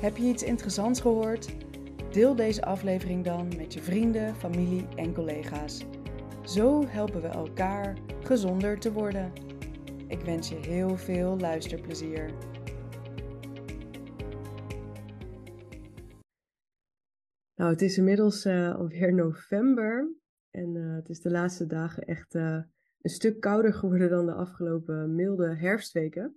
Heb je iets interessants gehoord? Deel deze aflevering dan met je vrienden, familie en collega's. Zo helpen we elkaar gezonder te worden. Ik wens je heel veel luisterplezier. Nou, het is inmiddels uh, alweer november en uh, het is de laatste dagen echt uh, een stuk kouder geworden dan de afgelopen milde herfstweken.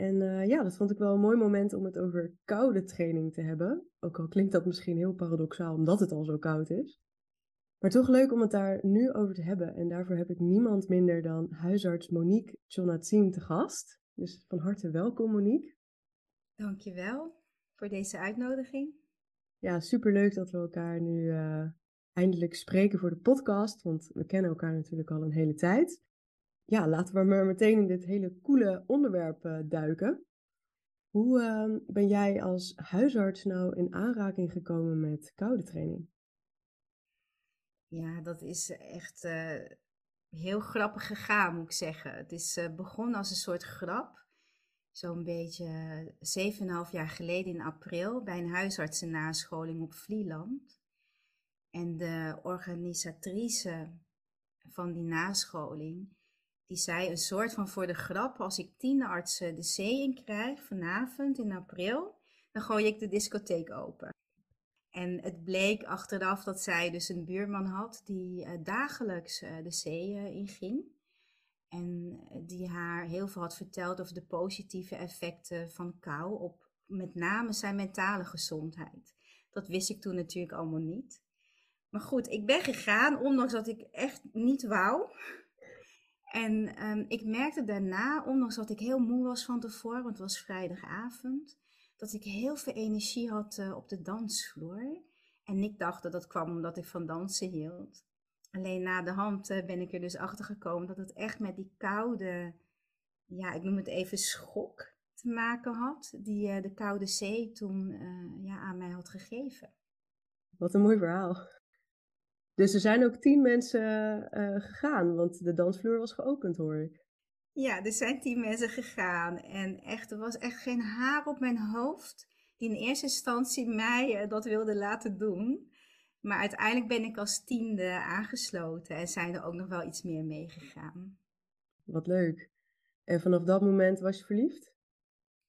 En uh, ja, dat vond ik wel een mooi moment om het over koude training te hebben. Ook al klinkt dat misschien heel paradoxaal omdat het al zo koud is. Maar toch leuk om het daar nu over te hebben. En daarvoor heb ik niemand minder dan huisarts Monique Chonatzin te gast. Dus van harte welkom Monique. Dankjewel voor deze uitnodiging. Ja, superleuk dat we elkaar nu uh, eindelijk spreken voor de podcast. Want we kennen elkaar natuurlijk al een hele tijd ja, laten we maar meteen in dit hele coole onderwerp uh, duiken. Hoe uh, ben jij als huisarts nou in aanraking gekomen met koude training? Ja, dat is echt uh, heel grappig gegaan, moet ik zeggen. Het is begonnen als een soort grap. Zo'n beetje 7,5 jaar geleden in april bij een huisartsennascholing op Vlieland. En de organisatrice van die nascholing, die zei een soort van voor de grap, als ik tien artsen de zee in krijg vanavond in april, dan gooi ik de discotheek open. En het bleek achteraf dat zij dus een buurman had die uh, dagelijks uh, de zee uh, inging. En die haar heel veel had verteld over de positieve effecten van kou op met name zijn mentale gezondheid. Dat wist ik toen natuurlijk allemaal niet. Maar goed, ik ben gegaan, ondanks dat ik echt niet wou. En um, ik merkte daarna, ondanks dat ik heel moe was van tevoren, want het was vrijdagavond, dat ik heel veel energie had uh, op de dansvloer. En ik dacht dat dat kwam omdat ik van dansen hield. Alleen na de hand uh, ben ik er dus achter gekomen dat het echt met die koude, ja, ik noem het even schok te maken had, die uh, de koude zee toen ja, aan mij had gegeven. Wat een mooi verhaal. Dus er zijn ook tien mensen uh, gegaan, want de dansvloer was geopend hoor ik. Ja, er zijn tien mensen gegaan. En echt, er was echt geen haar op mijn hoofd die in eerste instantie mij uh, dat wilde laten doen. Maar uiteindelijk ben ik als tiende aangesloten en zijn er ook nog wel iets meer meegegaan. Wat leuk. En vanaf dat moment was je verliefd?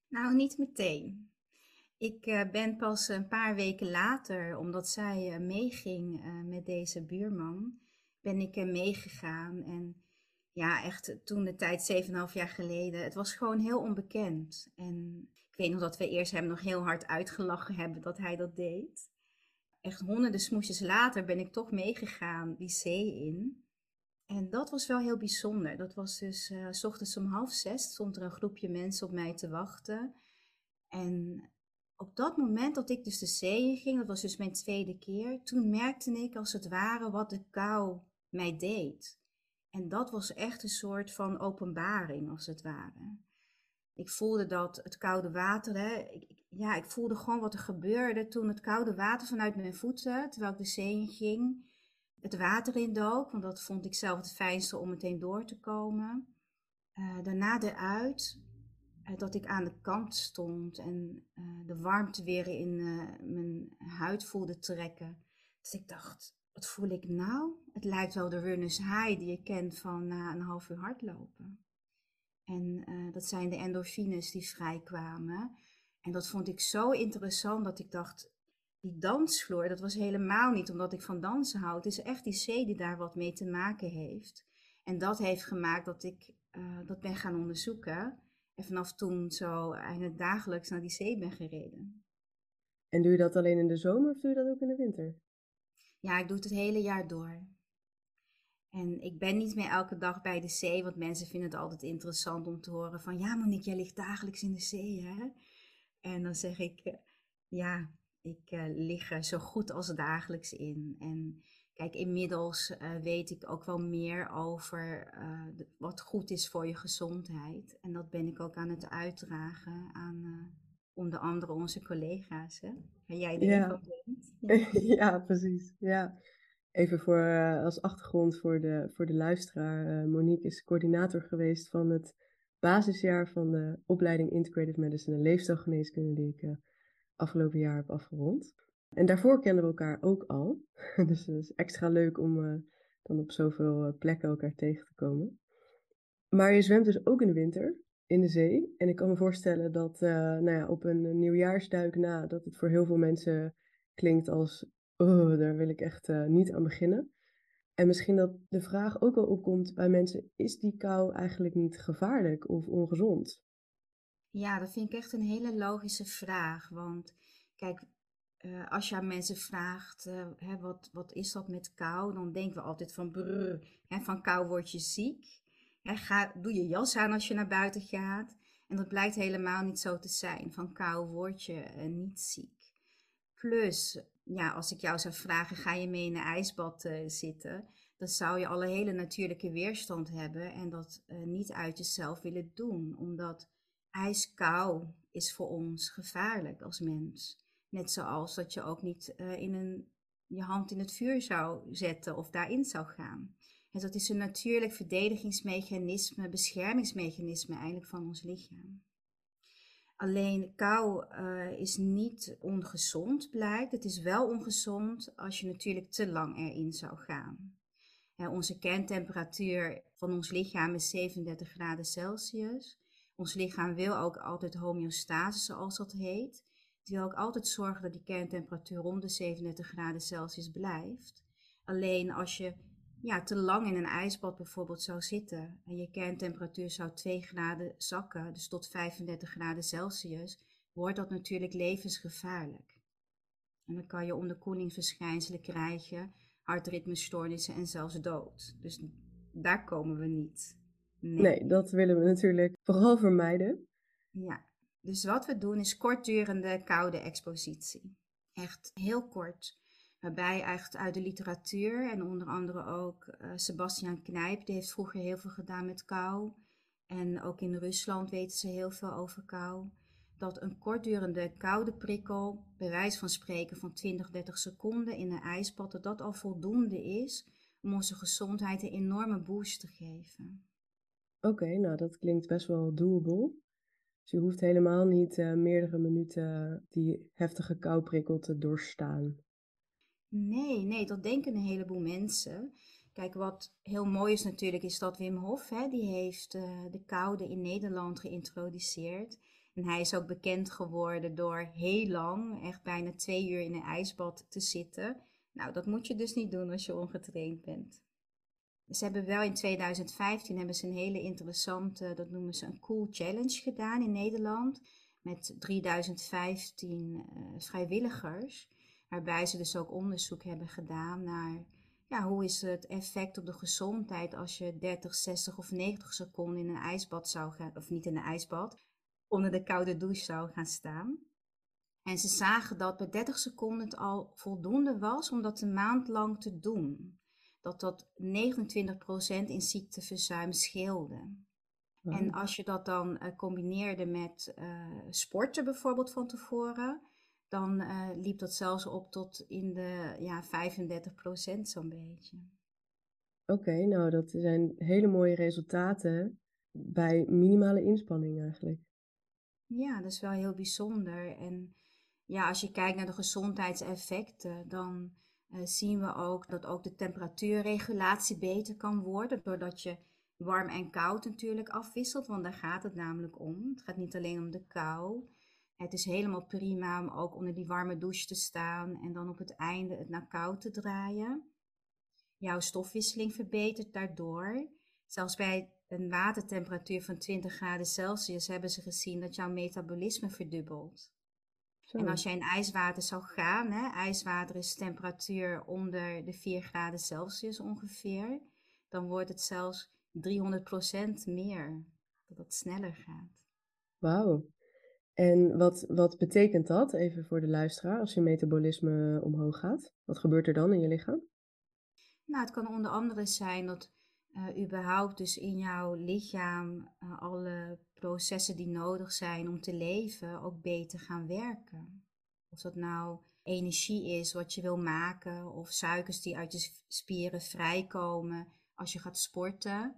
Nou, niet meteen. Ik uh, ben pas een paar weken later, omdat zij uh, meeging uh, met deze buurman, ben ik meegegaan. En ja, echt toen de tijd, 7,5 jaar geleden, het was gewoon heel onbekend. En ik weet nog dat we eerst hem nog heel hard uitgelachen hebben dat hij dat deed. Echt honderden smoesjes later ben ik toch meegegaan die zee in. En dat was wel heel bijzonder. Dat was dus, s ochtends om half zes stond er een groepje mensen op mij te wachten. En op dat moment dat ik dus de zee in ging, dat was dus mijn tweede keer, toen merkte ik als het ware wat de kou mij deed. En dat was echt een soort van openbaring, als het ware. Ik voelde dat het koude water, hè, ik, ja, ik voelde gewoon wat er gebeurde toen het koude water vanuit mijn voeten, terwijl ik de zee in ging, het water indook, want dat vond ik zelf het fijnste om meteen door te komen. Uh, daarna eruit, dat ik aan de kant stond en uh, de warmte weer in uh, mijn huid voelde trekken. Dus ik dacht, wat voel ik nou? Het lijkt wel de runner's high die je kent van na een half uur hardlopen. En dat zijn de endorfines die vrijkwamen. En dat vond ik zo interessant dat ik dacht, die dansvloer, dat was helemaal niet omdat ik van dansen hou. Het is echt die zee die daar wat mee te maken heeft. En dat heeft gemaakt dat ik dat ben gaan onderzoeken. En vanaf toen zo eigenlijk dagelijks naar die zee ben gereden. En doe je dat alleen in de zomer of doe je dat ook in de winter? Ja, ik doe het het hele jaar door. En ik ben niet meer elke dag bij de zee, want mensen vinden het altijd interessant om te horen van ja Monique, jij ligt dagelijks in de zee hè? En dan zeg ik, ja, Ik uh, lig er zo goed als dagelijks in. En kijk, inmiddels uh, weet ik ook wel meer over uh, de, wat goed is voor je gezondheid. En dat ben ik ook aan het uitdragen aan onder andere onze collega's. Hè? Waar jij er ja. van bent. Ja. ja. precies. Ja. Even voor, als achtergrond voor de, voor de luisteraar. Monique is coördinator geweest van het basisjaar van de opleiding Integrative Medicine en Leefstijlgeneeskunde die ik afgelopen jaar heb afgerond. En daarvoor kenden we elkaar ook al. dus het is extra leuk om uh, dan op zoveel eh, plekken elkaar tegen te komen. Maar je zwemt dus ook in de winter in de zee. En ik kan me voorstellen dat uh, nou ja, op een nieuwjaarsduik na, dat het voor heel veel mensen klinkt als, oh, daar wil ik echt niet aan beginnen. En misschien dat de vraag ook wel opkomt bij mensen, is die kou eigenlijk niet gevaarlijk of ongezond? Ja, dat vind ik echt een hele logische vraag. Want kijk, uh, als je aan mensen vraagt, uh, hè, wat, wat is dat met kou? Dan denken we altijd van brrr, hè, van kou word je ziek. Hè, ga, doe je jas aan als je naar buiten gaat. En dat blijkt helemaal niet zo te zijn. Van kou word je uh, niet ziek. Plus, ja, als ik jou zou vragen, ga je mee in een ijsbad zitten? Dan zou je al een hele natuurlijke weerstand hebben en dat niet uit jezelf willen doen. Omdat ijskou is voor ons gevaarlijk als mens. Net zoals dat je ook niet uh, in een, je hand in het vuur zou zetten of daarin zou gaan. En dat is een natuurlijk verdedigingsmechanisme, beschermingsmechanisme eigenlijk van ons lichaam. Alleen kou uh, is niet ongezond, blijkt. Het is wel ongezond als je natuurlijk te lang erin zou gaan. onze kerntemperatuur van ons lichaam is 37 graden Celsius. Ons lichaam wil ook altijd homeostase, zoals dat heet. Wil ook altijd zorgen dat die kerntemperatuur rond de 37 graden Celsius blijft. Alleen als je ja, te lang in een ijsbad bijvoorbeeld zou zitten en je kerntemperatuur zou 2 graden zakken, dus tot 35 graden Celsius, wordt dat natuurlijk levensgevaarlijk. En dan kan je onderkoelingsverschijnselen krijgen, hartritmestoornissen en zelfs dood. Dus daar komen we niet. Nee. dat willen we natuurlijk vooral vermijden. Ja, dus wat we doen is kortdurende koude expositie. Echt heel kort. Waarbij echt uit de literatuur en onder andere ook uh, Sebastian Knijp, die heeft vroeger heel veel gedaan met kou. En ook in Rusland weten ze heel veel over kou. Dat een kortdurende koude prikkel, bij wijze van spreken van 20, 30 seconden in een ijsbad, dat dat al voldoende is om onze gezondheid een enorme boost te geven. Oké, nou dat klinkt best wel doable. Dus je hoeft helemaal niet uh, meerdere minuten die heftige kouprikkel te doorstaan. Nee, nee, dat denken een heleboel mensen. Kijk, wat heel mooi is natuurlijk, is dat Wim Hof, hè, die heeft uh, de koude in Nederland geïntroduceerd. En hij is ook bekend geworden door heel lang, echt bijna twee uur in een ijsbad te zitten. Nou, dat moet je dus niet doen als je ongetraind bent. Ze hebben wel in 2015 hebben ze een hele interessante, dat noemen ze een cool challenge gedaan in Nederland. Met 3015 uh, vrijwilligers. Waarbij ze dus ook onderzoek hebben gedaan naar ja, hoe is het effect op de gezondheid als je 30, 60 of 90 seconden in een ijsbad zou gaan, of niet in een ijsbad, onder de koude douche zou gaan staan. En ze zagen dat bij 30 seconden het al voldoende was om dat een maand lang te doen dat dat 29% in ziekteverzuim scheelde. En als je dat dan uh, combineerde met uh, sporten bijvoorbeeld van tevoren, dan uh, liep dat zelfs op tot in de ja, 35% zo'n beetje. Oké, nou dat zijn hele mooie resultaten bij minimale inspanning eigenlijk. Ja, dat is wel heel bijzonder. En ja, als je kijkt naar de gezondheidseffecten, dan zien we ook dat ook de temperatuurregulatie beter kan worden, doordat je warm en koud natuurlijk afwisselt, want daar gaat het namelijk om. Het gaat niet alleen om de kou. Het is helemaal prima om ook onder die warme douche te staan en dan op het einde het naar koud te draaien. Jouw stofwisseling verbetert daardoor. Zelfs bij een watertemperatuur van 20 graden Celsius hebben ze gezien dat jouw metabolisme verdubbelt. En als je in ijswater zou gaan, hè, ijswater is temperatuur onder de 4 graden Celsius ongeveer, dan wordt het zelfs 300% meer, dat het sneller gaat. Wauw. En wat, wat betekent dat, even voor de luisteraar, als je metabolisme omhoog gaat? Wat gebeurt er dan in je lichaam? Nou, het kan onder andere zijn dat uh, überhaupt dus in jouw lichaam uh, alle processen die nodig zijn om te leven ook beter gaan werken. Of dat nou energie is wat je wil maken of suikers die uit je spieren vrijkomen als je gaat sporten.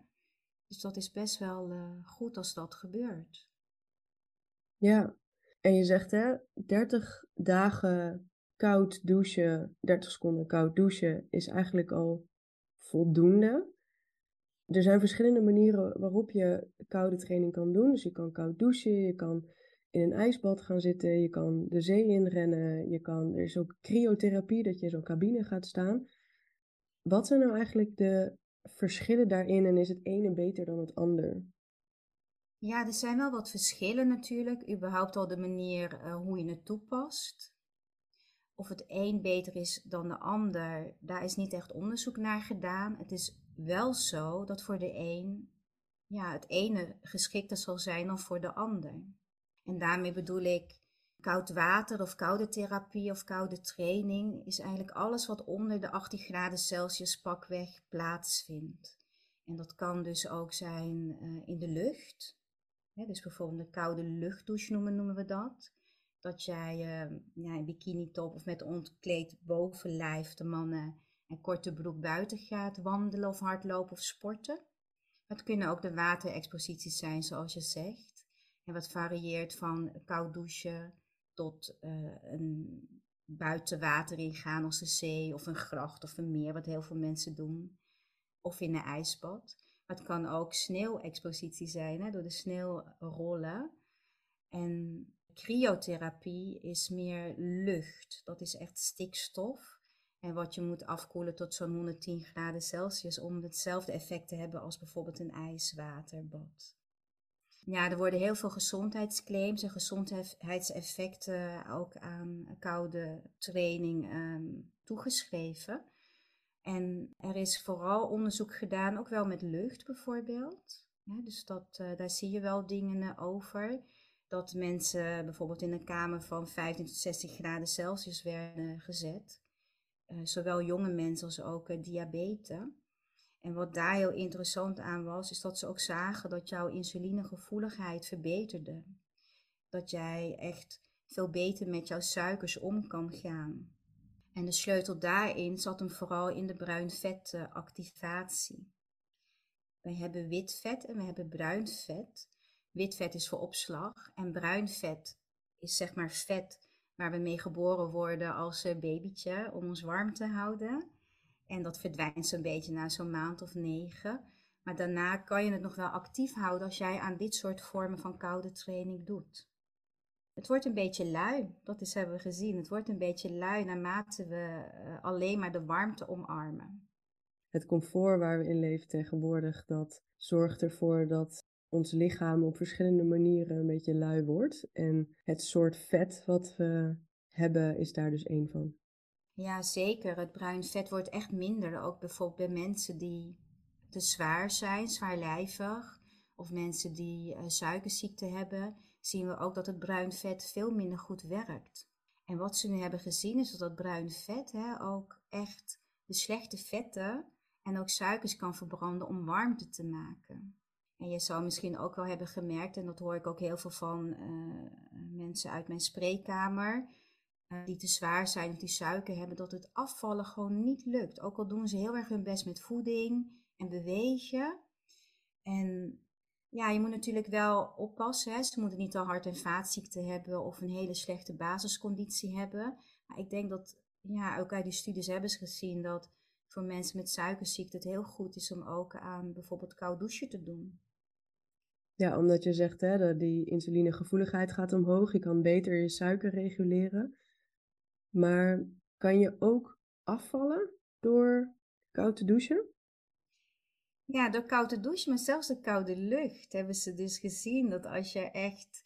Dus dat is best wel uh, goed als dat gebeurt. Ja, en je zegt hè, 30 dagen koud douchen, 30 seconden koud douchen is eigenlijk al voldoende. Er zijn verschillende manieren waarop je koude training kan doen. Dus je kan koud douchen, je kan in een ijsbad gaan zitten, je kan de zee inrennen, je kan, er is ook cryotherapie, dat je in zo'n cabine gaat staan. Wat zijn nou eigenlijk de verschillen daarin en is het ene beter dan het ander? Ja, er zijn wel wat verschillen natuurlijk. Überhaupt al de manier uh, hoe je het toepast. Of het een beter is dan de ander, daar is niet echt onderzoek naar gedaan. Het is wel zo dat voor de een ja, het ene geschikter zal zijn dan voor de ander. En daarmee bedoel ik koud water of koude therapie of koude training is eigenlijk alles wat onder de 18 graden Celsius pakweg plaatsvindt. En dat kan dus ook zijn uh, in de lucht. dus bijvoorbeeld een koude luchtdouche noemen, noemen we dat. Dat jij uh, ja, in bikini top of met ontkleed bovenlijf de mannen en korte broek buiten gaat wandelen of hardlopen of sporten. Het kunnen ook de waterexposities zijn, zoals je zegt. En wat varieert van koud douchen tot uh, een buiten water ingaan als de zee of een gracht of een meer, wat heel veel mensen doen. Of in een ijsbad. Het kan ook sneeuwexpositie zijn, hè, door de sneeuw rollen. En cryotherapie is meer lucht. Dat is echt stikstof. En wat je moet afkoelen tot zo'n 110 graden Celsius om hetzelfde effect te hebben als bijvoorbeeld een ijswaterbad. Ja, er worden heel veel gezondheidsclaims en gezondheidseffecten ook aan koude training um, toegeschreven. En er is vooral onderzoek gedaan, ook wel met lucht bijvoorbeeld. Dus dat, uh, daar zie je wel dingen over. Dat mensen bijvoorbeeld in een kamer van 15 tot 16 graden Celsius werden gezet. Uh, zowel jonge mensen als ook uh, diabetes. En wat daar heel interessant aan was, is dat ze ook zagen dat jouw insulinegevoeligheid verbeterde. Dat jij echt veel beter met jouw suikers om kan gaan. En de sleutel daarin zat hem vooral in de bruin activatie. We hebben wit vet en we hebben bruin vet. Wit vet is voor opslag en bruin vet is zeg maar vet waar we mee geboren worden als eh, babytje om ons warm te houden. En dat verdwijnt zo'n beetje na zo'n maand of negen. Maar daarna kan je het nog wel actief houden als jij aan dit soort vormen van koude training doet. Het wordt een beetje lui, dat is hebben we gezien. Het wordt een beetje lui naarmate we uh, alleen maar de warmte omarmen. Het comfort waar we in leven tegenwoordig, dat zorgt ervoor dat ons lichaam op verschillende manieren een beetje lui wordt. En het soort vet wat we hebben is daar dus één van. Ja, zeker. Het bruin vet wordt echt minder. Ook bijvoorbeeld bij mensen die te zwaar zijn, zwaarlijvig. Of mensen die uh, suikerziekte hebben, zien we ook dat het bruin vet veel minder goed werkt. En wat ze nu hebben gezien is dat dat bruin vet hè, ook echt de slechte vetten en ook suikers kan verbranden om warmte te maken. En je zou misschien ook wel hebben gemerkt, en dat hoor ik ook heel veel van uh, mensen uit mijn spreekkamer, uh, die te zwaar zijn of die suiker hebben, dat het afvallen gewoon niet lukt. Ook al doen ze heel erg hun best met voeding en bewegen. En ja, je moet natuurlijk wel oppassen. Hè. Ze moeten niet al hart- en vaatziekten hebben of een hele slechte basisconditie hebben. Maar ik denk dat, ja, ook uit die studies hebben ze gezien dat voor mensen met suikerziekte het heel goed is om ook aan bijvoorbeeld koud douchen te doen. Ja, omdat je zegt, hè, dat die insulinegevoeligheid gaat omhoog. Je kan beter je suiker reguleren. Maar kan je ook afvallen door koud te douchen? Ja, door koud te douchen, maar zelfs de koude lucht hebben ze dus gezien dat als je echt,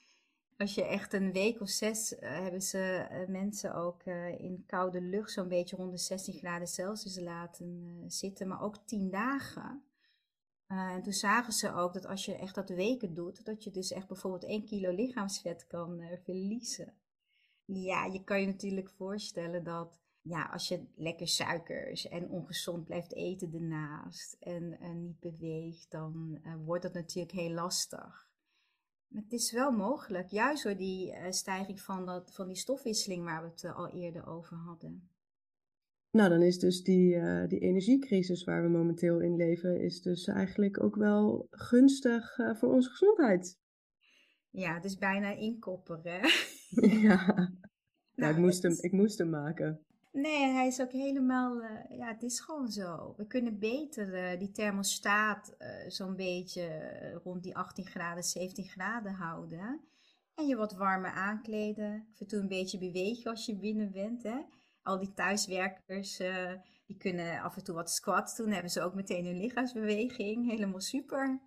als je echt een week of zes, uh, hebben ze uh, mensen ook uh, in koude lucht zo'n beetje rond de 16 graden Celsius laten zitten, maar ook tien dagen Uh, en toen zagen ze ook dat als je echt dat weken doet, dat je dus echt bijvoorbeeld 1 kilo lichaamsvet kan uh, verliezen. Ja, je kan je natuurlijk voorstellen dat ja, als je lekker suikers en ongezond blijft eten ernaast en uh, niet beweegt, dan wordt dat natuurlijk heel lastig. Maar het is wel mogelijk, juist door die stijging van, dat, van die stofwisseling waar we het al eerder over hadden. Nou, dan is dus die, uh, die energiecrisis waar we momenteel in leven, is dus eigenlijk ook wel gunstig uh, voor onze gezondheid. Ja, het is bijna inkopperen. ja, nou, nou, ik, moest hem, ik moest hem maken. Nee, hij is ook helemaal, uh, ja, het is gewoon zo. We kunnen beter die thermostaat zo'n beetje rond die 18 graden, 17 graden houden. En je wat warmer aankleden. Af en toe een beetje bewegen als je binnen bent, hè al die thuiswerkers, uh, die kunnen af en toe wat squats doen. Hebben ze ook meteen hun lichaamsbeweging. Helemaal super.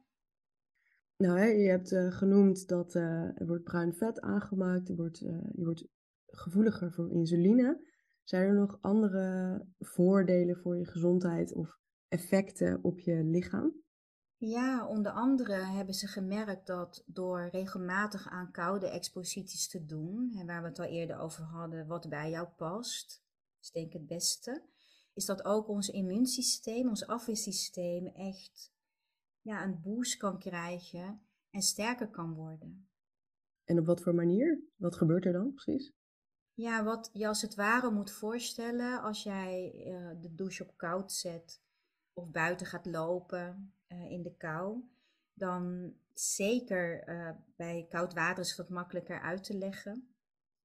Nou, je hebt uh, genoemd dat uh, er wordt bruin vet aangemaakt. Er wordt, je wordt gevoeliger voor insuline. Zijn er nog andere voordelen voor je gezondheid of effecten op je lichaam? Ja, onder andere hebben ze gemerkt dat door regelmatig aan koude exposities te doen, en waar we het al eerder over hadden, wat bij jou past, is denk ik het beste, is dat ook ons immuunsysteem, ons afweersysteem echt ja, een boost kan krijgen en sterker kan worden. En op wat voor manier? Wat gebeurt er dan precies? Ja, wat je als het ware moet voorstellen als jij uh, de douche op koud zet of buiten gaat lopen uh, in de kou, dan zeker uh, bij koud water is dat makkelijker uit te leggen.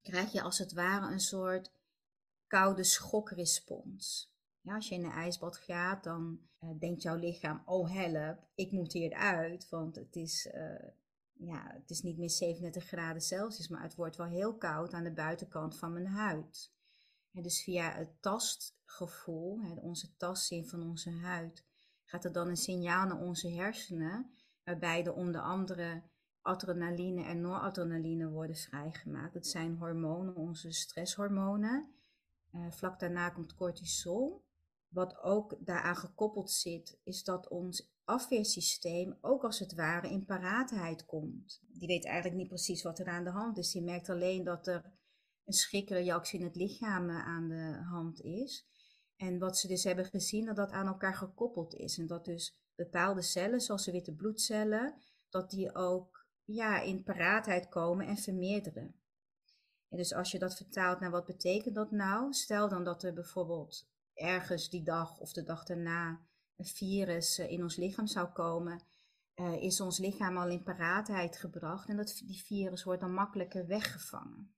Krijg je als het ware een soort koude schokrespons. Ja, als je in een ijsbad gaat, dan uh, denkt jouw lichaam, oh help, ik moet hier uit, want het is, uh, ja, het is niet meer 37 graden Celsius, maar het wordt wel heel koud aan de buitenkant van mijn huid. En dus via het tastgevoel, hè, onze tastzin van onze huid, gaat er dan een signaal naar onze hersenen, waarbij er onder andere adrenaline en noradrenaline worden vrijgemaakt. Dat zijn hormonen, onze stresshormonen. Uh, vlak daarna komt cortisol. Wat ook daaraan gekoppeld zit, is dat ons afweersysteem ook als het ware in paraatheid komt. Die weet eigenlijk niet precies wat er aan de hand is. Die merkt alleen dat er een schrikreactie in het lichaam eh, aan de hand is. En wat ze dus hebben gezien, dat dat aan elkaar gekoppeld is. En dat dus bepaalde cellen, zoals de witte bloedcellen, dat die ook ja, in paraatheid komen en vermeerderen. En dus als je dat vertaalt naar wat betekent dat nou? Stel dan dat er bijvoorbeeld ergens die dag of de dag daarna een virus eh, in ons lichaam zou komen, uh, is ons lichaam al in paraatheid gebracht en dat, die virus wordt dan makkelijker weggevangen.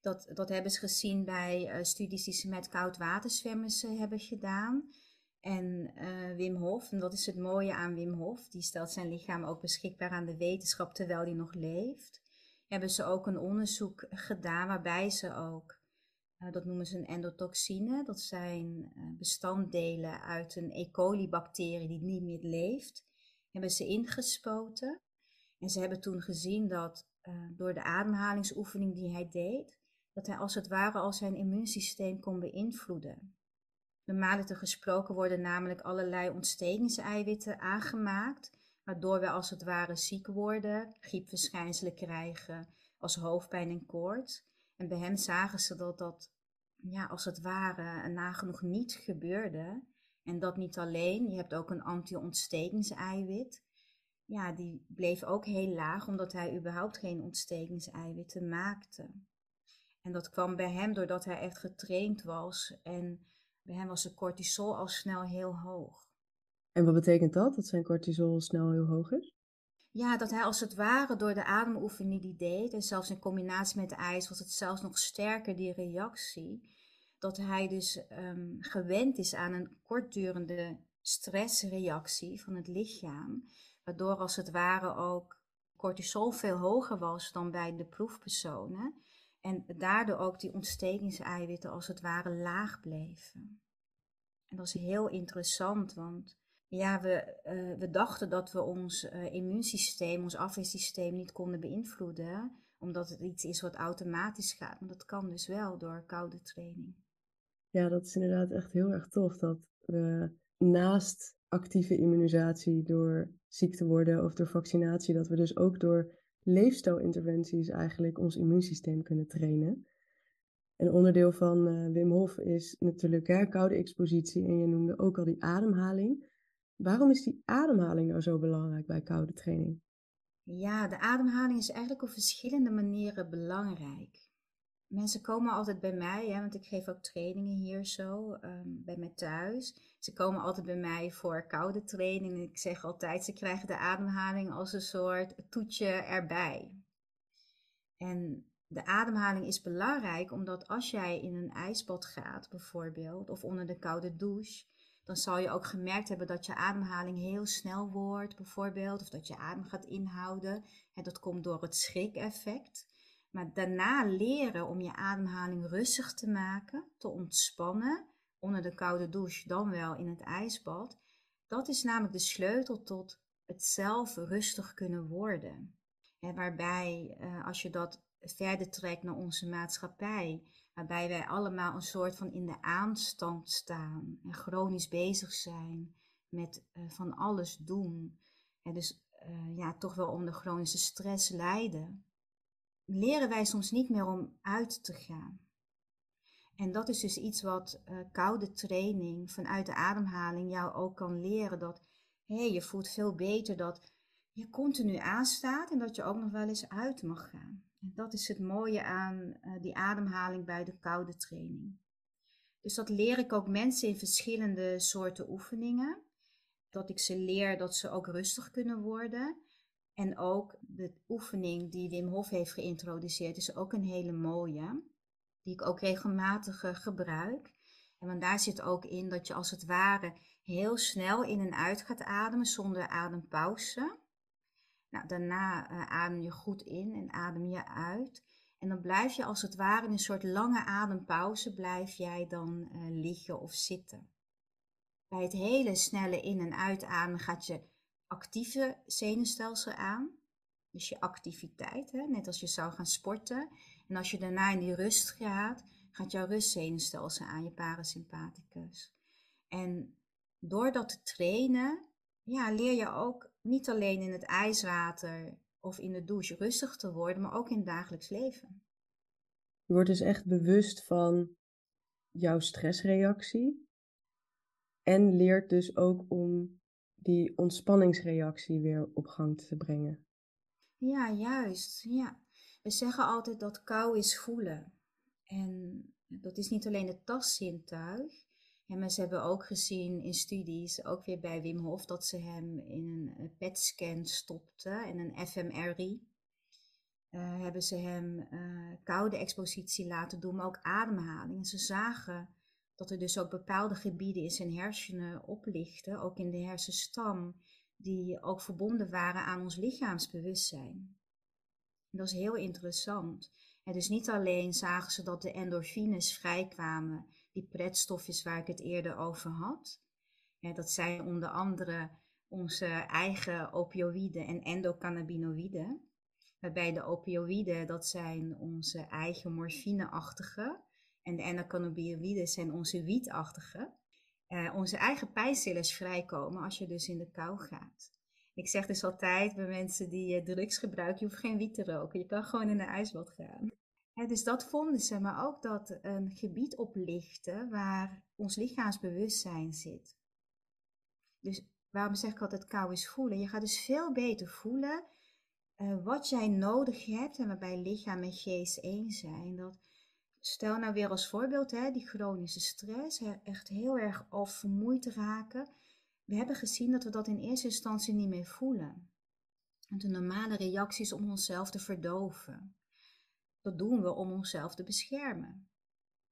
Dat, dat hebben ze gezien bij uh, studies die ze met koudwaterzwemmers hebben gedaan. En Wim Hof, en dat is het mooie aan Wim Hof, die stelt zijn lichaam ook beschikbaar aan de wetenschap terwijl hij nog leeft hebben ze ook een onderzoek gedaan waarbij ze ook, uh, dat noemen ze een endotoxine, dat zijn uh, bestanddelen uit een E. coli-bacterie die niet meer leeft, hebben ze ingespoten. En ze hebben toen gezien dat uh, door de ademhalingsoefening die hij deed, dat hij als het ware al zijn immuunsysteem kon beïnvloeden. Normaal gesproken worden namelijk allerlei ontstekingseiwitten aangemaakt waardoor we als het ware ziek worden, griepverschijnselen krijgen, als hoofdpijn en koorts. En bij hem zagen ze dat dat, ja, als het ware, nagenoeg niet gebeurde. En dat niet alleen, je hebt ook een anti-ontstekingseiwit. Ja, die bleef ook heel laag, omdat hij überhaupt geen ontstekingseiwitten maakte. En dat kwam bij hem doordat hij echt getraind was. En bij hem was de cortisol al snel heel hoog. En wat betekent dat, dat zijn cortisol snel heel hoog is? Ja, dat hij als het ware door de ademoefening die deed, en zelfs in combinatie met ijs was het zelfs nog sterker, die reactie, dat hij dus um, gewend is aan een kortdurende stressreactie van het lichaam, waardoor als het ware ook cortisol veel hoger was dan bij de proefpersonen en daardoor ook die ontstekingseiwitten als het ware laag bleven. En dat is heel interessant, want ja, we, uh, we dachten dat we ons uh, immuunsysteem, ons afweersysteem niet konden beïnvloeden, omdat het iets is wat automatisch gaat. Maar dat kan dus wel door koude training. Ja, dat is inderdaad echt heel erg tof dat we naast actieve immunisatie door ziek te worden of door vaccinatie, dat we dus ook door leefstijlinterventies eigenlijk ons immuunsysteem kunnen trainen. Een onderdeel van uh, Wim Hof is natuurlijk hè, koude expositie en je noemde ook al die ademhaling. Waarom is die ademhaling nou zo belangrijk bij koude training? Ja, de ademhaling is eigenlijk op verschillende manieren belangrijk. Mensen komen altijd bij mij, hè, want ik geef ook trainingen hier zo, um, bij mij thuis. Ze komen altijd bij mij voor koude training. Ik zeg altijd, ze krijgen de ademhaling als een soort toetje erbij. En de ademhaling is belangrijk, omdat als jij in een ijsbad gaat bijvoorbeeld, of onder de koude douche, dan zal je ook gemerkt hebben dat je ademhaling heel snel wordt, bijvoorbeeld, of dat je adem gaat inhouden. En dat komt door het schrik-effect. Maar daarna leren om je ademhaling rustig te maken, te ontspannen, onder de koude douche, dan wel in het ijsbad. Dat is namelijk de sleutel tot het zelf rustig kunnen worden. En waarbij, uh, als je dat verder trekt naar onze maatschappij, waarbij wij allemaal een soort van in de aanstand staan en chronisch bezig zijn met uh, van alles doen. En dus uh, ja, toch wel onder chronische stress lijden, leren wij soms niet meer om uit te gaan. En dat is dus iets wat uh, koude training vanuit de ademhaling jou ook kan leren. Dat hey, je voelt veel beter dat je continu aanstaat en dat je ook nog wel eens uit mag gaan. En dat is het mooie aan uh, die ademhaling bij de koude training. Dus dat leer ik ook mensen in verschillende soorten oefeningen. Dat ik ze leer dat ze ook rustig kunnen worden. En ook de oefening die Wim Hof heeft geïntroduceerd is ook een hele mooie. Die ik ook regelmatig uh, gebruik. En want daar zit ook in dat je als het ware heel snel in en uit gaat ademen zonder adempauze. Nou, daarna uh, adem je goed in en adem je uit. En dan blijf je als het ware in een soort lange adempauze, blijf jij dan uh, liggen of zitten. Bij het hele snelle in- en uitademen gaat je actieve zenuwstelsel aan. Dus je activiteit, hè? net als je zou gaan sporten. En als je daarna in die rust gaat, gaat jouw rustzenuwstelsel aan, je parasympathicus. En door dat te trainen, ja, leer je ook niet alleen in het ijswater of in de douche rustig te worden, maar ook in het dagelijks leven. Je wordt dus echt bewust van jouw stressreactie en leert dus ook om die ontspanningsreactie weer op gang te brengen. Ja, juist. Ja. We zeggen altijd dat kou is voelen. En dat is niet alleen het tastzintuig, en ze hebben ook gezien in studies, ook weer bij Wim Hof, dat ze hem in een eh, PET-scan stopten en een fMRI. Uh, hebben ze hem uh, koude expositie laten doen, maar ook ademhaling. En ze zagen dat er dus ook bepaalde gebieden in zijn hersenen oplichten, ook in de hersenstam, die ook verbonden waren aan ons lichaamsbewustzijn. Dat is heel interessant. En dus niet alleen zagen ze dat de endorfines vrijkwamen die pretstofjes waar ik het eerder over had. Dat zijn onder andere onze eigen opioïden en endocannabinoïden. Waarbij de opioïden, dat zijn onze eigen morfineachtige. En de endocannabinoïden zijn onze wietachtige. Uh, onze eigen pijnstillers vrijkomen als je dus in de kou gaat. Ik zeg dus altijd bij mensen die uh, drugs gebruiken, je hoeft geen wiet te roken. Je kan gewoon in de ijsbad gaan dus dat vonden ze, maar ook dat een gebied oplichten waar ons lichaamsbewustzijn zit. Dus waarom zeg ik altijd kou is voelen? Je gaat dus veel beter voelen uh, wat jij nodig hebt en waarbij lichaam en geest één zijn. Dat, stel nou weer als voorbeeld hè, die chronische stress, echt heel erg al vermoeid raken. We hebben gezien dat we dat in eerste instantie niet meer voelen. En de normale reacties om onszelf te verdoven. Dat doen we om onszelf te beschermen.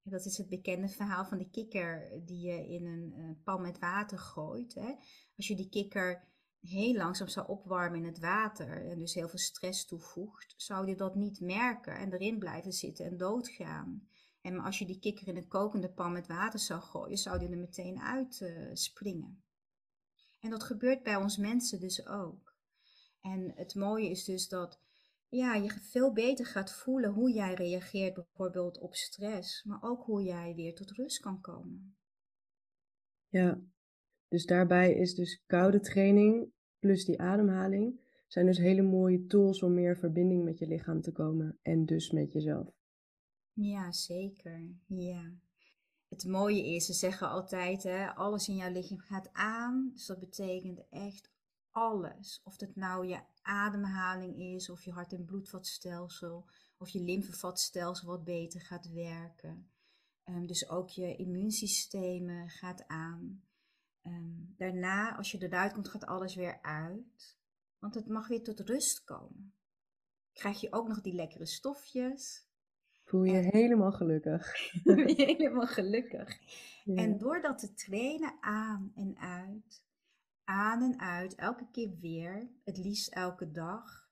En dat is het bekende verhaal van de kikker die je in een uh, pan met water gooit. Hè. Als je die kikker heel langzaam zou opwarmen in het water en dus heel veel stress toevoegt, zou je dat niet merken en erin blijven zitten en doodgaan. En als je die kikker in een kokende pan met water zou gooien, zou die er meteen uit uh, springen. En dat gebeurt bij ons mensen dus ook. En het mooie is dus dat ja, je veel beter gaat voelen hoe jij reageert bijvoorbeeld op stress, maar ook hoe jij weer tot rust kan komen. Ja, Dus daarbij is dus koude training plus die ademhaling zijn dus hele mooie tools om meer verbinding met je lichaam te komen en dus met jezelf. Ja, zeker. Ja. Het mooie is, ze zeggen altijd, hè, alles in jouw lichaam gaat aan. Dus dat betekent echt alles. Of het nou je ademhaling is, of je hart- en bloedvatstelsel, of je lymfevatstelsel wat beter gaat werken. Um, dus ook je immuunsysteem gaat aan. Um, daarna, als je eruit komt, gaat alles weer uit. Want het mag weer tot rust komen. Krijg je ook nog die lekkere stofjes. Voel je helemaal gelukkig. Voel je helemaal gelukkig. En door dat te trainen aan en uit, aan en uit, elke keer weer, het liefst elke dag.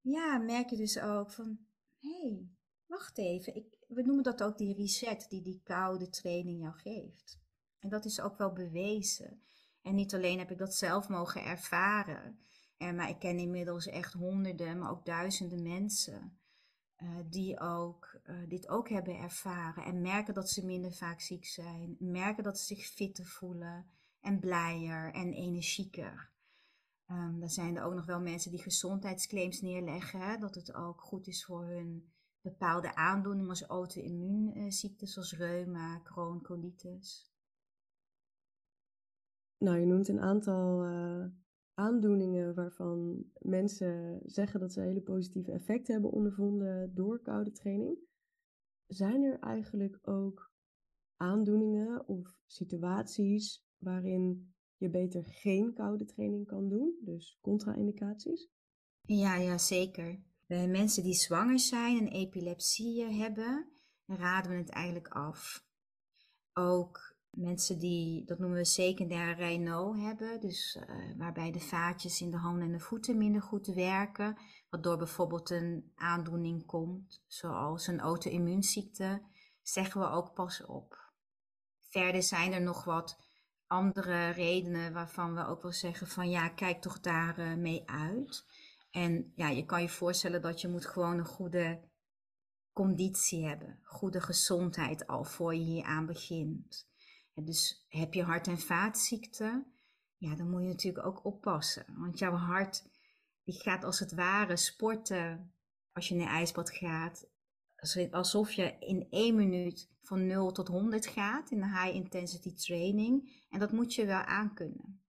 Ja, merk je dus ook van, hé, hey, wacht even. Ik, we noemen dat ook die reset die die koude training jou geeft. En dat is ook wel bewezen. En niet alleen heb ik dat zelf mogen ervaren, en, maar ik ken inmiddels echt honderden, maar ook duizenden mensen uh, die ook, uh, dit ook hebben ervaren. En merken dat ze minder vaak ziek zijn. Merken dat ze zich fitter voelen en blijer en energieker. Um, dan zijn er ook nog wel mensen die gezondheidsclaims neerleggen. Hè, dat het ook goed is voor hun bepaalde aandoeningen als auto-immuunziektes zoals reuma, Crohn, colitis. Nou, je noemt een aantal uh, aandoeningen waarvan mensen zeggen dat ze hele positieve effecten hebben ondervonden door koude training. Zijn er eigenlijk ook aandoeningen of situaties waarin je beter geen koude training kan doen, dus contra-indicaties? Ja, ja, zeker. Bij mensen die zwanger zijn en epilepsie hebben, raden we het eigenlijk af. Ook mensen die, dat noemen we secundaire Raynaud hebben, dus uh, waarbij de vaatjes in de handen en de voeten minder goed werken, waardoor bijvoorbeeld een aandoening komt, zoals een auto-immuunziekte, zeggen we ook pas op. Verder zijn er nog wat andere redenen waarvan we ook wel zeggen van ja, kijk toch daar uh, mee uit. En ja, je kan je voorstellen dat je moet gewoon een goede conditie hebben, goede gezondheid al voor je hier aan begint. Dus heb je hart- en vaatziekten, ja, dan moet je natuurlijk ook oppassen. Want jouw hart, die gaat als het ware sporten als je een ijsbad gaat. Alsof je in één minuut van 0 tot 100 gaat in een high intensity training. En dat moet je wel aankunnen.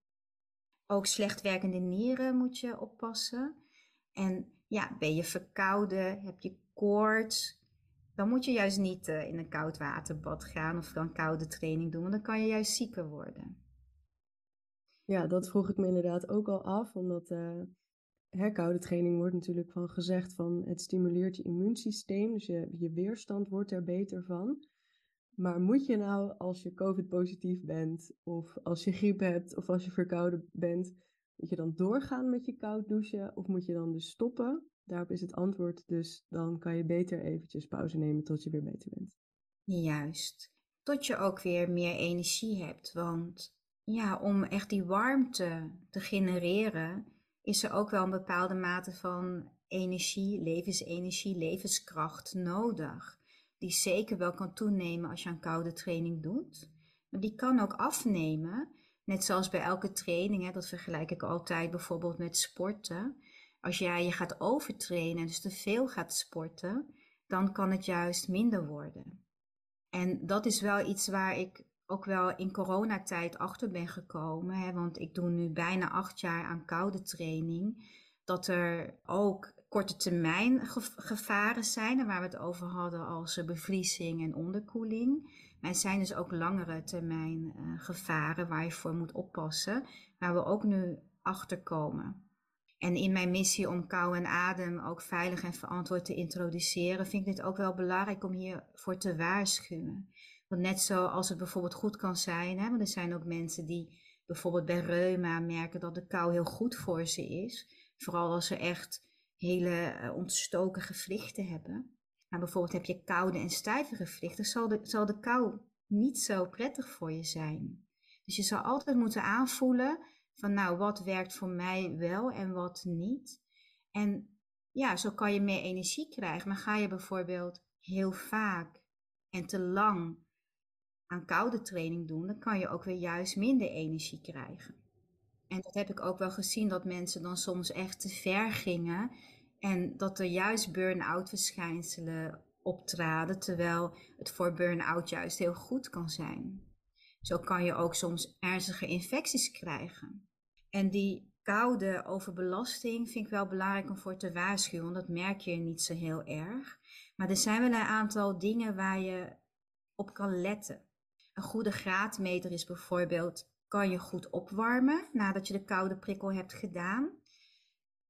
Ook slecht werkende nieren moet je oppassen. En ja, ben je verkouden, heb je koorts, dan moet je juist niet uh, in een koud waterbad gaan of dan koude training doen, want dan kan je juist zieker worden. Ja, dat vroeg ik me inderdaad ook al af, omdat uh, koude training wordt natuurlijk van gezegd van het stimuleert je immuunsysteem, dus je, je weerstand wordt er beter van. Maar moet je nou als je COVID-positief bent, of als je griep hebt, of als je verkouden bent, moet je dan doorgaan met je koud douchen, of moet je dan dus stoppen? Daarop is het antwoord dus, dan kan je beter eventjes pauze nemen tot je weer beter bent. Juist. Tot je ook weer meer energie hebt. Want ja, om echt die warmte te genereren, is er ook wel een bepaalde mate van energie, levensenergie, levenskracht nodig. Die zeker wel kan toenemen als je een koude training doet. Maar die kan ook afnemen. Net zoals bij elke training, hè, dat vergelijk ik altijd bijvoorbeeld met sporten als jij je gaat overtrainen, dus te veel gaat sporten, dan kan het juist minder worden. En dat is wel iets waar ik ook wel in coronatijd achter ben gekomen. Hè, want ik doe nu bijna acht jaar aan koude training. Dat er ook korte termijn gevaren zijn, waar we het over hadden als bevriezing en onderkoeling. Maar er zijn dus ook langere termijn uh, gevaren waar je voor moet oppassen, waar we ook nu achter komen. En in mijn missie om kou en adem ook veilig en verantwoord te introduceren, vind ik het ook wel belangrijk om hiervoor te waarschuwen. Want net zoals het bijvoorbeeld goed kan zijn, hè, want er zijn ook mensen die bijvoorbeeld bij reuma merken dat de kou heel goed voor ze is. Vooral als ze echt hele uh, ontstoken gewrichten hebben. Maar bijvoorbeeld heb je koude en stijve gewrichten, zal de, zal de kou niet zo prettig voor je zijn. Dus je zal altijd moeten aanvoelen van nou, wat werkt voor mij wel en wat niet. En ja, zo kan je meer energie krijgen. Maar ga je bijvoorbeeld heel vaak en te lang aan koude training doen, dan kan je ook weer juist minder energie krijgen. En dat heb ik ook wel gezien, dat mensen dan soms echt te ver gingen en dat er juist burn-out verschijnselen optraden, terwijl het voor burn-out juist heel goed kan zijn. Zo kan je ook soms ernstige infecties krijgen. En die koude overbelasting vind ik wel belangrijk om voor te waarschuwen, want dat merk je niet zo heel erg. Maar er zijn wel een aantal dingen waar je op kan letten. Een goede graadmeter is bijvoorbeeld, kan je goed opwarmen nadat je de koude prikkel hebt gedaan?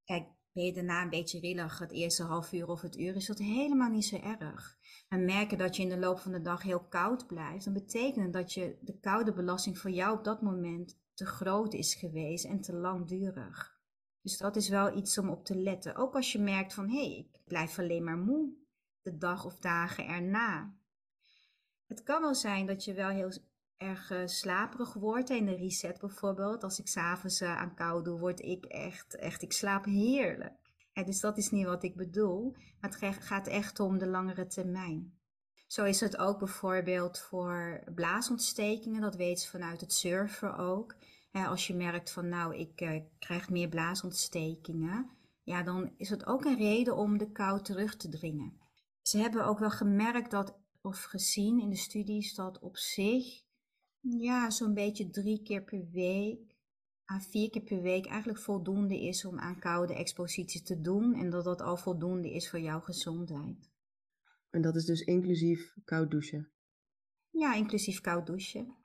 Kijk, ben je daarna een beetje rillig het eerste half uur of het uur, is dat helemaal niet zo erg. En merken dat je in de loop van de dag heel koud blijft, dan betekent dat je de koude belasting voor jou op dat moment te groot is geweest en te langdurig. Dus dat is wel iets om op te letten. Ook als je merkt van hé, hey, ik blijf alleen maar moe de dag of dagen erna. Het kan wel zijn dat je wel heel erg uh, slaperig wordt. In de reset bijvoorbeeld, als ik s'avonds uh, aan kou doe, word ik echt, echt, ik slaap heerlijk. dus dat is niet wat ik bedoel, maar het gaat echt om de langere termijn. Zo is het ook bijvoorbeeld voor blaasontstekingen, dat weet ze vanuit het surfen ook. als je merkt van nou, ik uh, krijg meer blaasontstekingen, ja, dan is het ook een reden om de kou terug te dringen. Ze hebben ook wel gemerkt dat, of gezien in de studies, dat op zich ja, zo'n beetje drie keer per week à vier keer per week eigenlijk voldoende is om aan koude expositie te doen. En dat dat al voldoende is voor jouw gezondheid. En dat is dus inclusief koud douchen? Ja, inclusief koud douchen.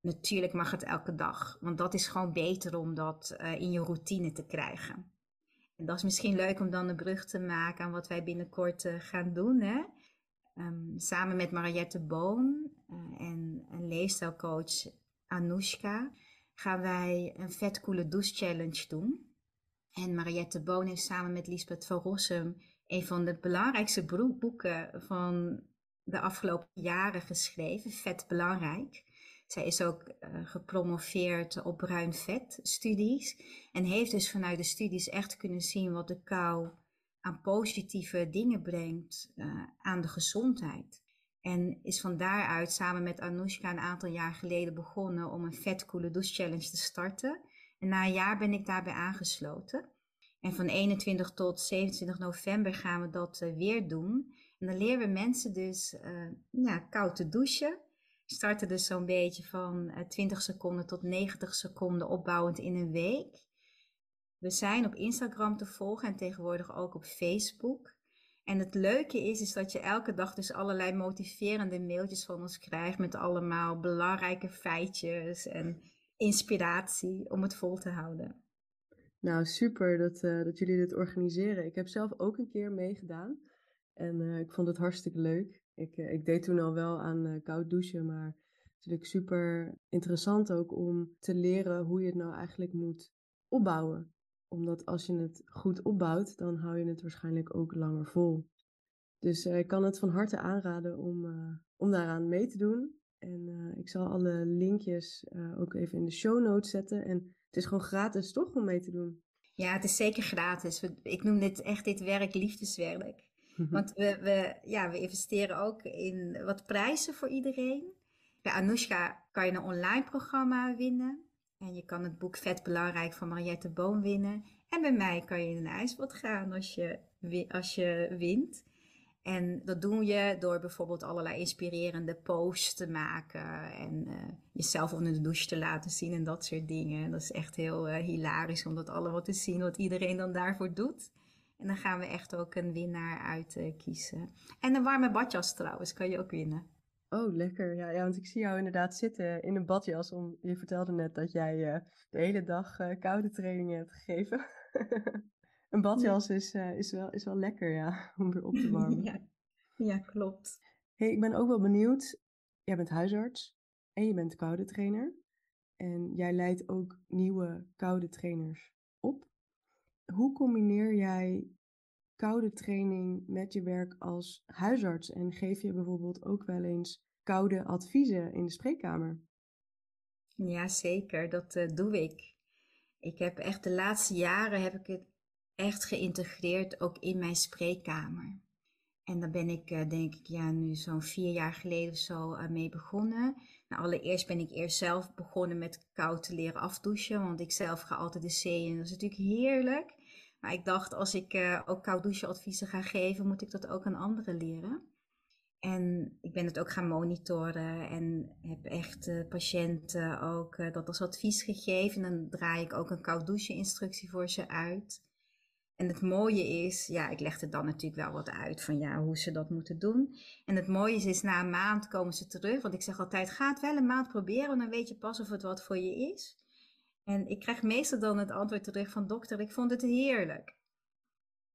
Natuurlijk mag het elke dag, want dat is gewoon beter om dat uh, in je routine te krijgen. En dat is misschien leuk om dan een brug te maken aan wat wij binnenkort uh, gaan doen. Hè? Um, samen met Mariette Boon uh, en een leefstijlcoach Anoushka gaan wij een vet coole douche challenge doen. En Mariette Boon heeft samen met Lisbeth van Rossum een van de belangrijkste boeken van de afgelopen jaren geschreven, Vet Belangrijk. Zij is ook uh, gepromoveerd op bruin vet studies en heeft dus vanuit de studies echt kunnen zien wat de kou aan positieve dingen brengt uh, aan de gezondheid. En is van daaruit samen met Anoushka een aantal jaar geleden begonnen om een vet coole douche challenge te starten. En na een jaar ben ik daarbij aangesloten. En van 21 tot 27 november gaan we dat uh, weer doen. En dan leren we mensen dus uh, ja, koud te douchen. Starten dus zo'n beetje van 20 seconden tot 90 seconden opbouwend in een week. We zijn op Instagram te volgen en tegenwoordig ook op Facebook. En het leuke is, is dat je elke dag dus allerlei motiverende mailtjes van ons krijgt met allemaal belangrijke feitjes en inspiratie om het vol te houden. Nou, super dat, uh, dat jullie dit organiseren. Ik heb zelf ook een keer meegedaan en uh, ik vond het hartstikke leuk. Ik, uh, ik deed toen al wel aan koud douchen, maar natuurlijk super interessant ook om te leren hoe je het nou eigenlijk moet opbouwen omdat als je het goed opbouwt, dan hou je het waarschijnlijk ook langer vol. Dus uh, ik kan het van harte aanraden om, uh, om daaraan mee te doen. En uh, ik zal alle linkjes ook even in de show notes zetten. En het is gewoon gratis, toch, om mee te doen? Ja, het is zeker gratis. Ik noem dit echt dit werk liefdeswerk. Want we, we, ja, we investeren ook in wat prijzen voor iedereen. Bij Anoushka kan je een online programma winnen. En je kan het boek Vet Belangrijk van Mariette Boom winnen. En bij mij kan je in een ijsbad gaan als je, als je wint. En dat doe je door bijvoorbeeld allerlei inspirerende posts te maken en uh, jezelf onder de douche te laten zien en dat soort dingen. Dat is echt heel uh, hilarisch om dat allemaal te zien, wat iedereen dan daarvoor doet. En dan gaan we echt ook een winnaar uit uh, kiezen. En een warme badjas trouwens, kan je ook winnen. Oh, lekker. Ja, ja, want ik zie jou inderdaad zitten in een badjas. Om, je vertelde net dat jij uh, de hele dag uh, koude trainingen hebt gegeven. een badjas is, uh, is, wel, is wel lekker, ja, om weer op te warmen. ja. ja, klopt. Hey, ik ben ook wel benieuwd. Jij bent huisarts en je bent koude trainer. En jij leidt ook nieuwe koude trainers op. Hoe combineer jij koude training met je werk als huisarts? En geef je bijvoorbeeld ook wel eens koude adviezen in de spreekkamer? Ja, zeker. Dat uh, doe ik. Ik heb echt de laatste jaren heb ik het echt geïntegreerd ook in mijn spreekkamer. En daar ben ik, denk ik, ja, nu zo'n vier jaar geleden of zo mee begonnen. Nou, allereerst ben ik eerst zelf begonnen met koud te leren afdouchen. Want ik zelf ga altijd de zee in. Dat is natuurlijk heerlijk. Maar ik dacht, als ik ook koud douchen adviezen ga geven, moet ik dat ook aan anderen leren. En ik ben het ook gaan monitoren en heb echt uh, patiënten ook uh, dat als advies gegeven. En dan draai ik ook een koud douche instructie voor ze uit. En het mooie is, ja, ik leg er dan natuurlijk wel wat uit van ja, hoe ze dat moeten doen. En het mooie is, is na een maand komen ze terug. Want ik zeg altijd, ga het wel een maand proberen, dan weet je pas of het wat voor je is. En ik krijg meestal dan het antwoord terug van dokter, ik vond het heerlijk.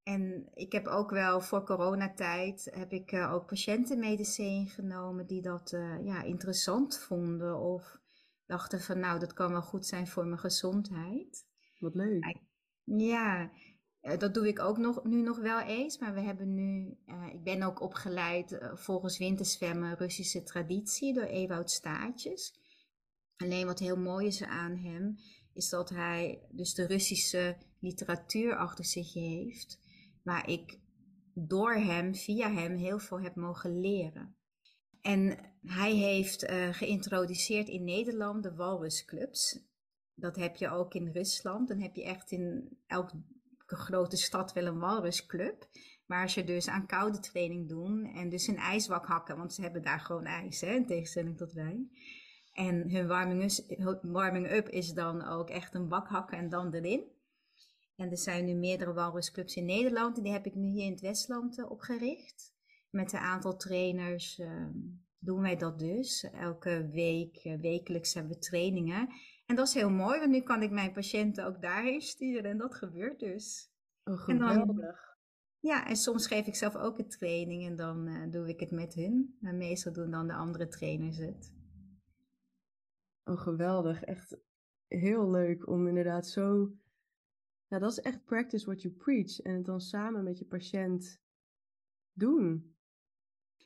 En ik heb ook wel voor coronatijd heb ik uh, ook patiëntenmedicijn genomen die dat uh, ja, interessant vonden of dachten van nou dat kan wel goed zijn voor mijn gezondheid. Wat leuk. Ja, uh, dat doe ik ook nog, nu nog wel eens, maar we hebben nu, ik ben ook opgeleid volgens winterzwemmen Russische traditie door Ewout Staartjes. Alleen wat heel mooi is aan hem, is dat hij dus de Russische literatuur achter zich heeft waar ik door hem, via hem, heel veel heb mogen leren. En hij heeft uh, geïntroduceerd in Nederland de walrusclubs. Dat heb je ook in Rusland. Dan heb je echt in elke grote stad wel een walrusclub. Waar ze dus aan koude training doen en dus een ijswak hakken. Want ze hebben daar gewoon ijs, hè, in tegenstelling tot wij. En hun warming up is dan ook echt een bak hakken en dan erin. En er zijn nu meerdere walrusclubs in Nederland en die heb ik nu hier in het Westland uh, opgericht. Met een aantal trainers uh, doen wij dat dus. Elke week, uh, wekelijks hebben we trainingen. En dat is heel mooi, want nu kan ik mijn patiënten ook daarheen sturen en dat gebeurt dus. Oh, geweldig. Ja, en soms geef ik zelf ook een training en dan uh, doe ik het met hun. Maar meestal doen dan de andere trainers het. Oh, geweldig. Echt heel leuk om inderdaad zo ja, dat is echt practice what you preach. En het dan samen met je patiënt doen.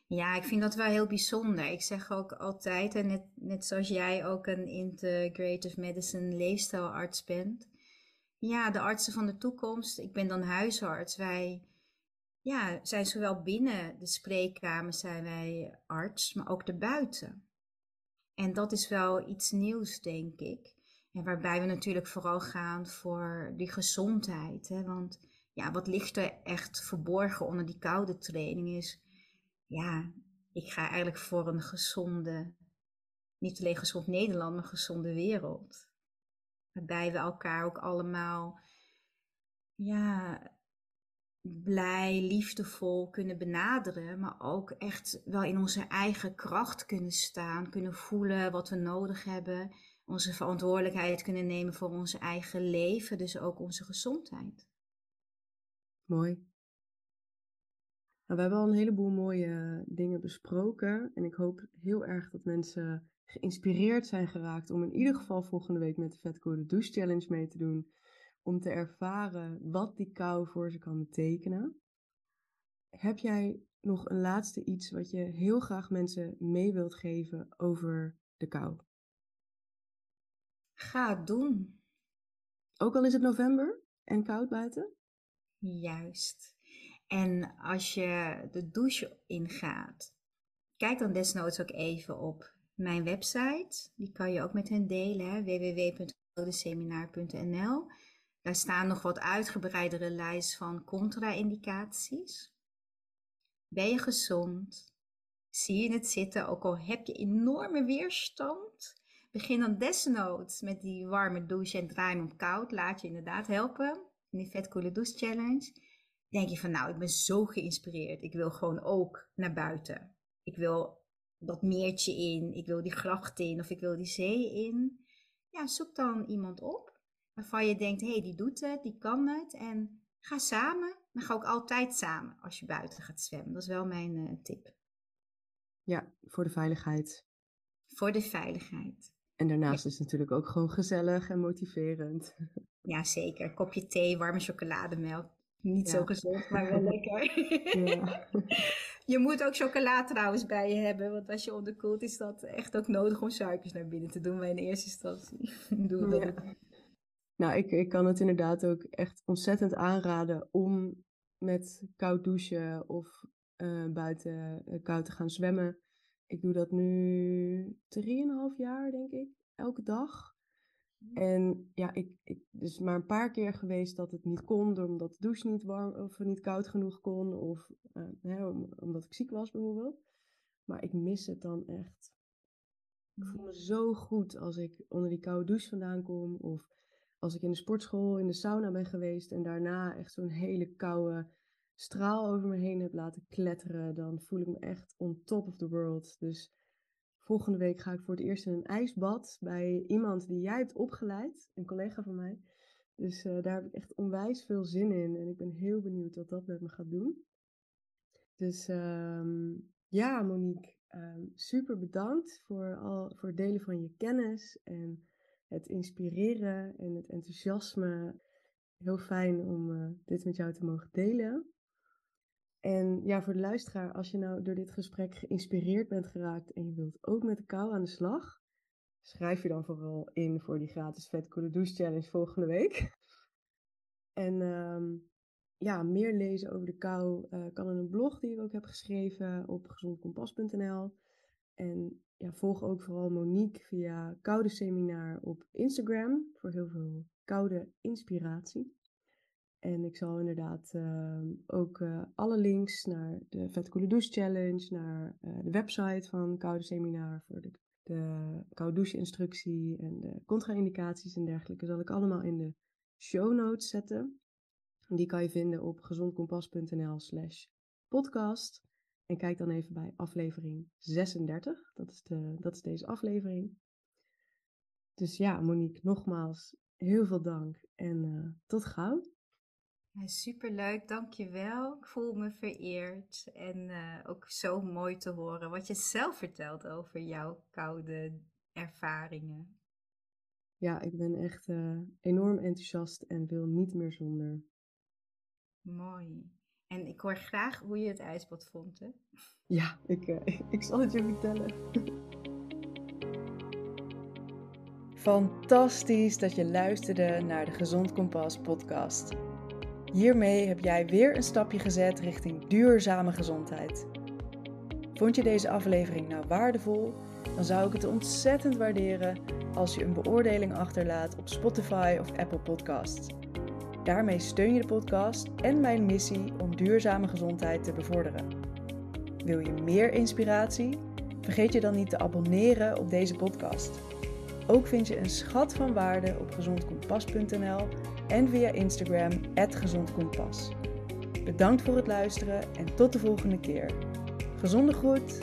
Ja, ik vind dat wel heel bijzonder. Ik zeg ook altijd, en net, net zoals jij ook een integrative medicine leefstijlarts bent. Ja, de artsen van de toekomst. Ik ben dan huisarts. Wij ja, zijn zowel binnen de spreekkamer zijn wij arts, maar ook erbuiten. En dat is wel iets nieuws, denk ik. En waarbij we natuurlijk vooral gaan voor die gezondheid. Hè? Want ja, wat ligt er echt verborgen onder die koude training is, ja, ik ga eigenlijk voor een gezonde, niet alleen gezond Nederland, maar gezonde wereld. Waarbij we elkaar ook allemaal, ja, blij, liefdevol kunnen benaderen, maar ook echt wel in onze eigen kracht kunnen staan, kunnen voelen wat we nodig hebben onze verantwoordelijkheid kunnen nemen voor ons eigen leven, dus ook onze gezondheid. Mooi. Nou, we hebben al een heleboel mooie dingen besproken en ik hoop heel erg dat mensen geïnspireerd zijn geraakt om in ieder geval volgende week met de Vetcode Douche Challenge mee te doen, om te ervaren wat die kou voor ze kan betekenen. Heb jij nog een laatste iets wat je heel graag mensen mee wilt geven over de kou? Ga het doen. Ook al is het november en koud buiten? Juist. En als je de douche ingaat, kijk dan desnoods ook even op mijn website. Die kan je ook met hen delen, www.codeseminar.nl. Daar staan nog wat uitgebreidere lijst van contra-indicaties. Ben je gezond? Zie je het zitten, ook al heb je enorme weerstand? Begin dan desnoods met die warme douche en draai hem op koud. Laat je inderdaad helpen in die vetkoele douche challenge. Denk je van nou, ik ben zo geïnspireerd. Ik wil gewoon ook naar buiten. Ik wil dat meertje in. Ik wil die gracht in of ik wil die zee in. Ja, zoek dan iemand op waarvan je denkt, hé, hey, die doet het, die kan het. En ga samen. Dan ga ook altijd samen als je buiten gaat zwemmen. Dat is wel mijn uh, tip. Ja, voor de veiligheid. Voor de veiligheid. En daarnaast is het natuurlijk ook gewoon gezellig en motiverend. Ja, zeker. Kopje thee, warme chocolademelk. Niet zo gezond, maar wel lekker. Ja. je moet ook chocola trouwens bij je hebben, want als je onderkoelt is dat echt ook nodig om suikers naar binnen te doen. Maar in eerste instantie doen we dat. Nou, ik, ik kan het inderdaad ook echt ontzettend aanraden om met koud douchen of uh, buiten koud te gaan zwemmen. Ik doe dat nu 3,5 jaar, denk ik, elke dag. En ja, ik, ik, dus maar een paar keer geweest dat het niet kon, omdat de douche niet warm of niet koud genoeg kon, of uh, hè, omdat ik ziek was bijvoorbeeld. Maar ik mis het dan echt. Ik voel me zo goed als ik onder die koude douche vandaan kom, of als ik in de sportschool in de sauna ben geweest en daarna echt zo'n hele koude straal over me heen heb laten kletteren, dan voel ik me echt on top of the world. Dus volgende week ga ik voor het eerst in een ijsbad bij iemand die jij hebt opgeleid, een collega van mij. Dus uh, daar heb ik echt onwijs veel zin in en ik ben heel benieuwd wat dat met me gaat doen. Dus um, ja, Monique, um, super bedankt voor, al, voor het delen van je kennis en het inspireren en het enthousiasme. Heel fijn om uh, dit met jou te mogen delen. En ja, voor de luisteraar, als je nou door dit gesprek geïnspireerd bent geraakt en je wilt ook met de kou aan de slag, schrijf je dan vooral in voor die gratis Vet Coole Douche Challenge volgende week. En um, ja, meer lezen over de kou uh, kan in een blog die ik ook heb geschreven op gezondkompas.nl. En ja, volg ook vooral Monique via Koude Seminaar op Instagram voor heel veel koude inspiratie. En ik zal inderdaad uh, ook uh, alle links naar de Vet Douche Challenge, naar uh, de website van Koude Seminaar voor de, de koude douche instructie en de contra-indicaties en dergelijke, zal ik allemaal in de show notes zetten. Die kan je vinden op gezondkompas.nl slash podcast. En kijk dan even bij aflevering 36. Dat is, de, dat is deze aflevering. Dus ja, Monique, nogmaals heel veel dank en uh, tot gauw. Ja, superleuk, dankjewel. Ik voel me vereerd en uh, ook zo mooi te horen wat je zelf vertelt over jouw koude ervaringen. Ja, ik ben echt uh, enorm enthousiast en wil niet meer zonder. Mooi. En ik hoor graag hoe je het ijsbad vond, hè? Ja, ik, uh, ik zal het je vertellen. Fantastisch dat je luisterde naar de Gezond Kompas podcast. Hiermee heb jij weer een stapje gezet richting duurzame gezondheid. Vond je deze aflevering nou waardevol? Dan zou ik het ontzettend waarderen als je een beoordeling achterlaat op Spotify of Apple Podcasts. Daarmee steun je de podcast en mijn missie om duurzame gezondheid te bevorderen. Wil je meer inspiratie? Vergeet je dan niet te abonneren op deze podcast. Ook vind je een schat van waarde op gezondkompas.nl en via Instagram @gezondkompas. Bedankt voor het luisteren en tot de volgende keer. Gezonde groet.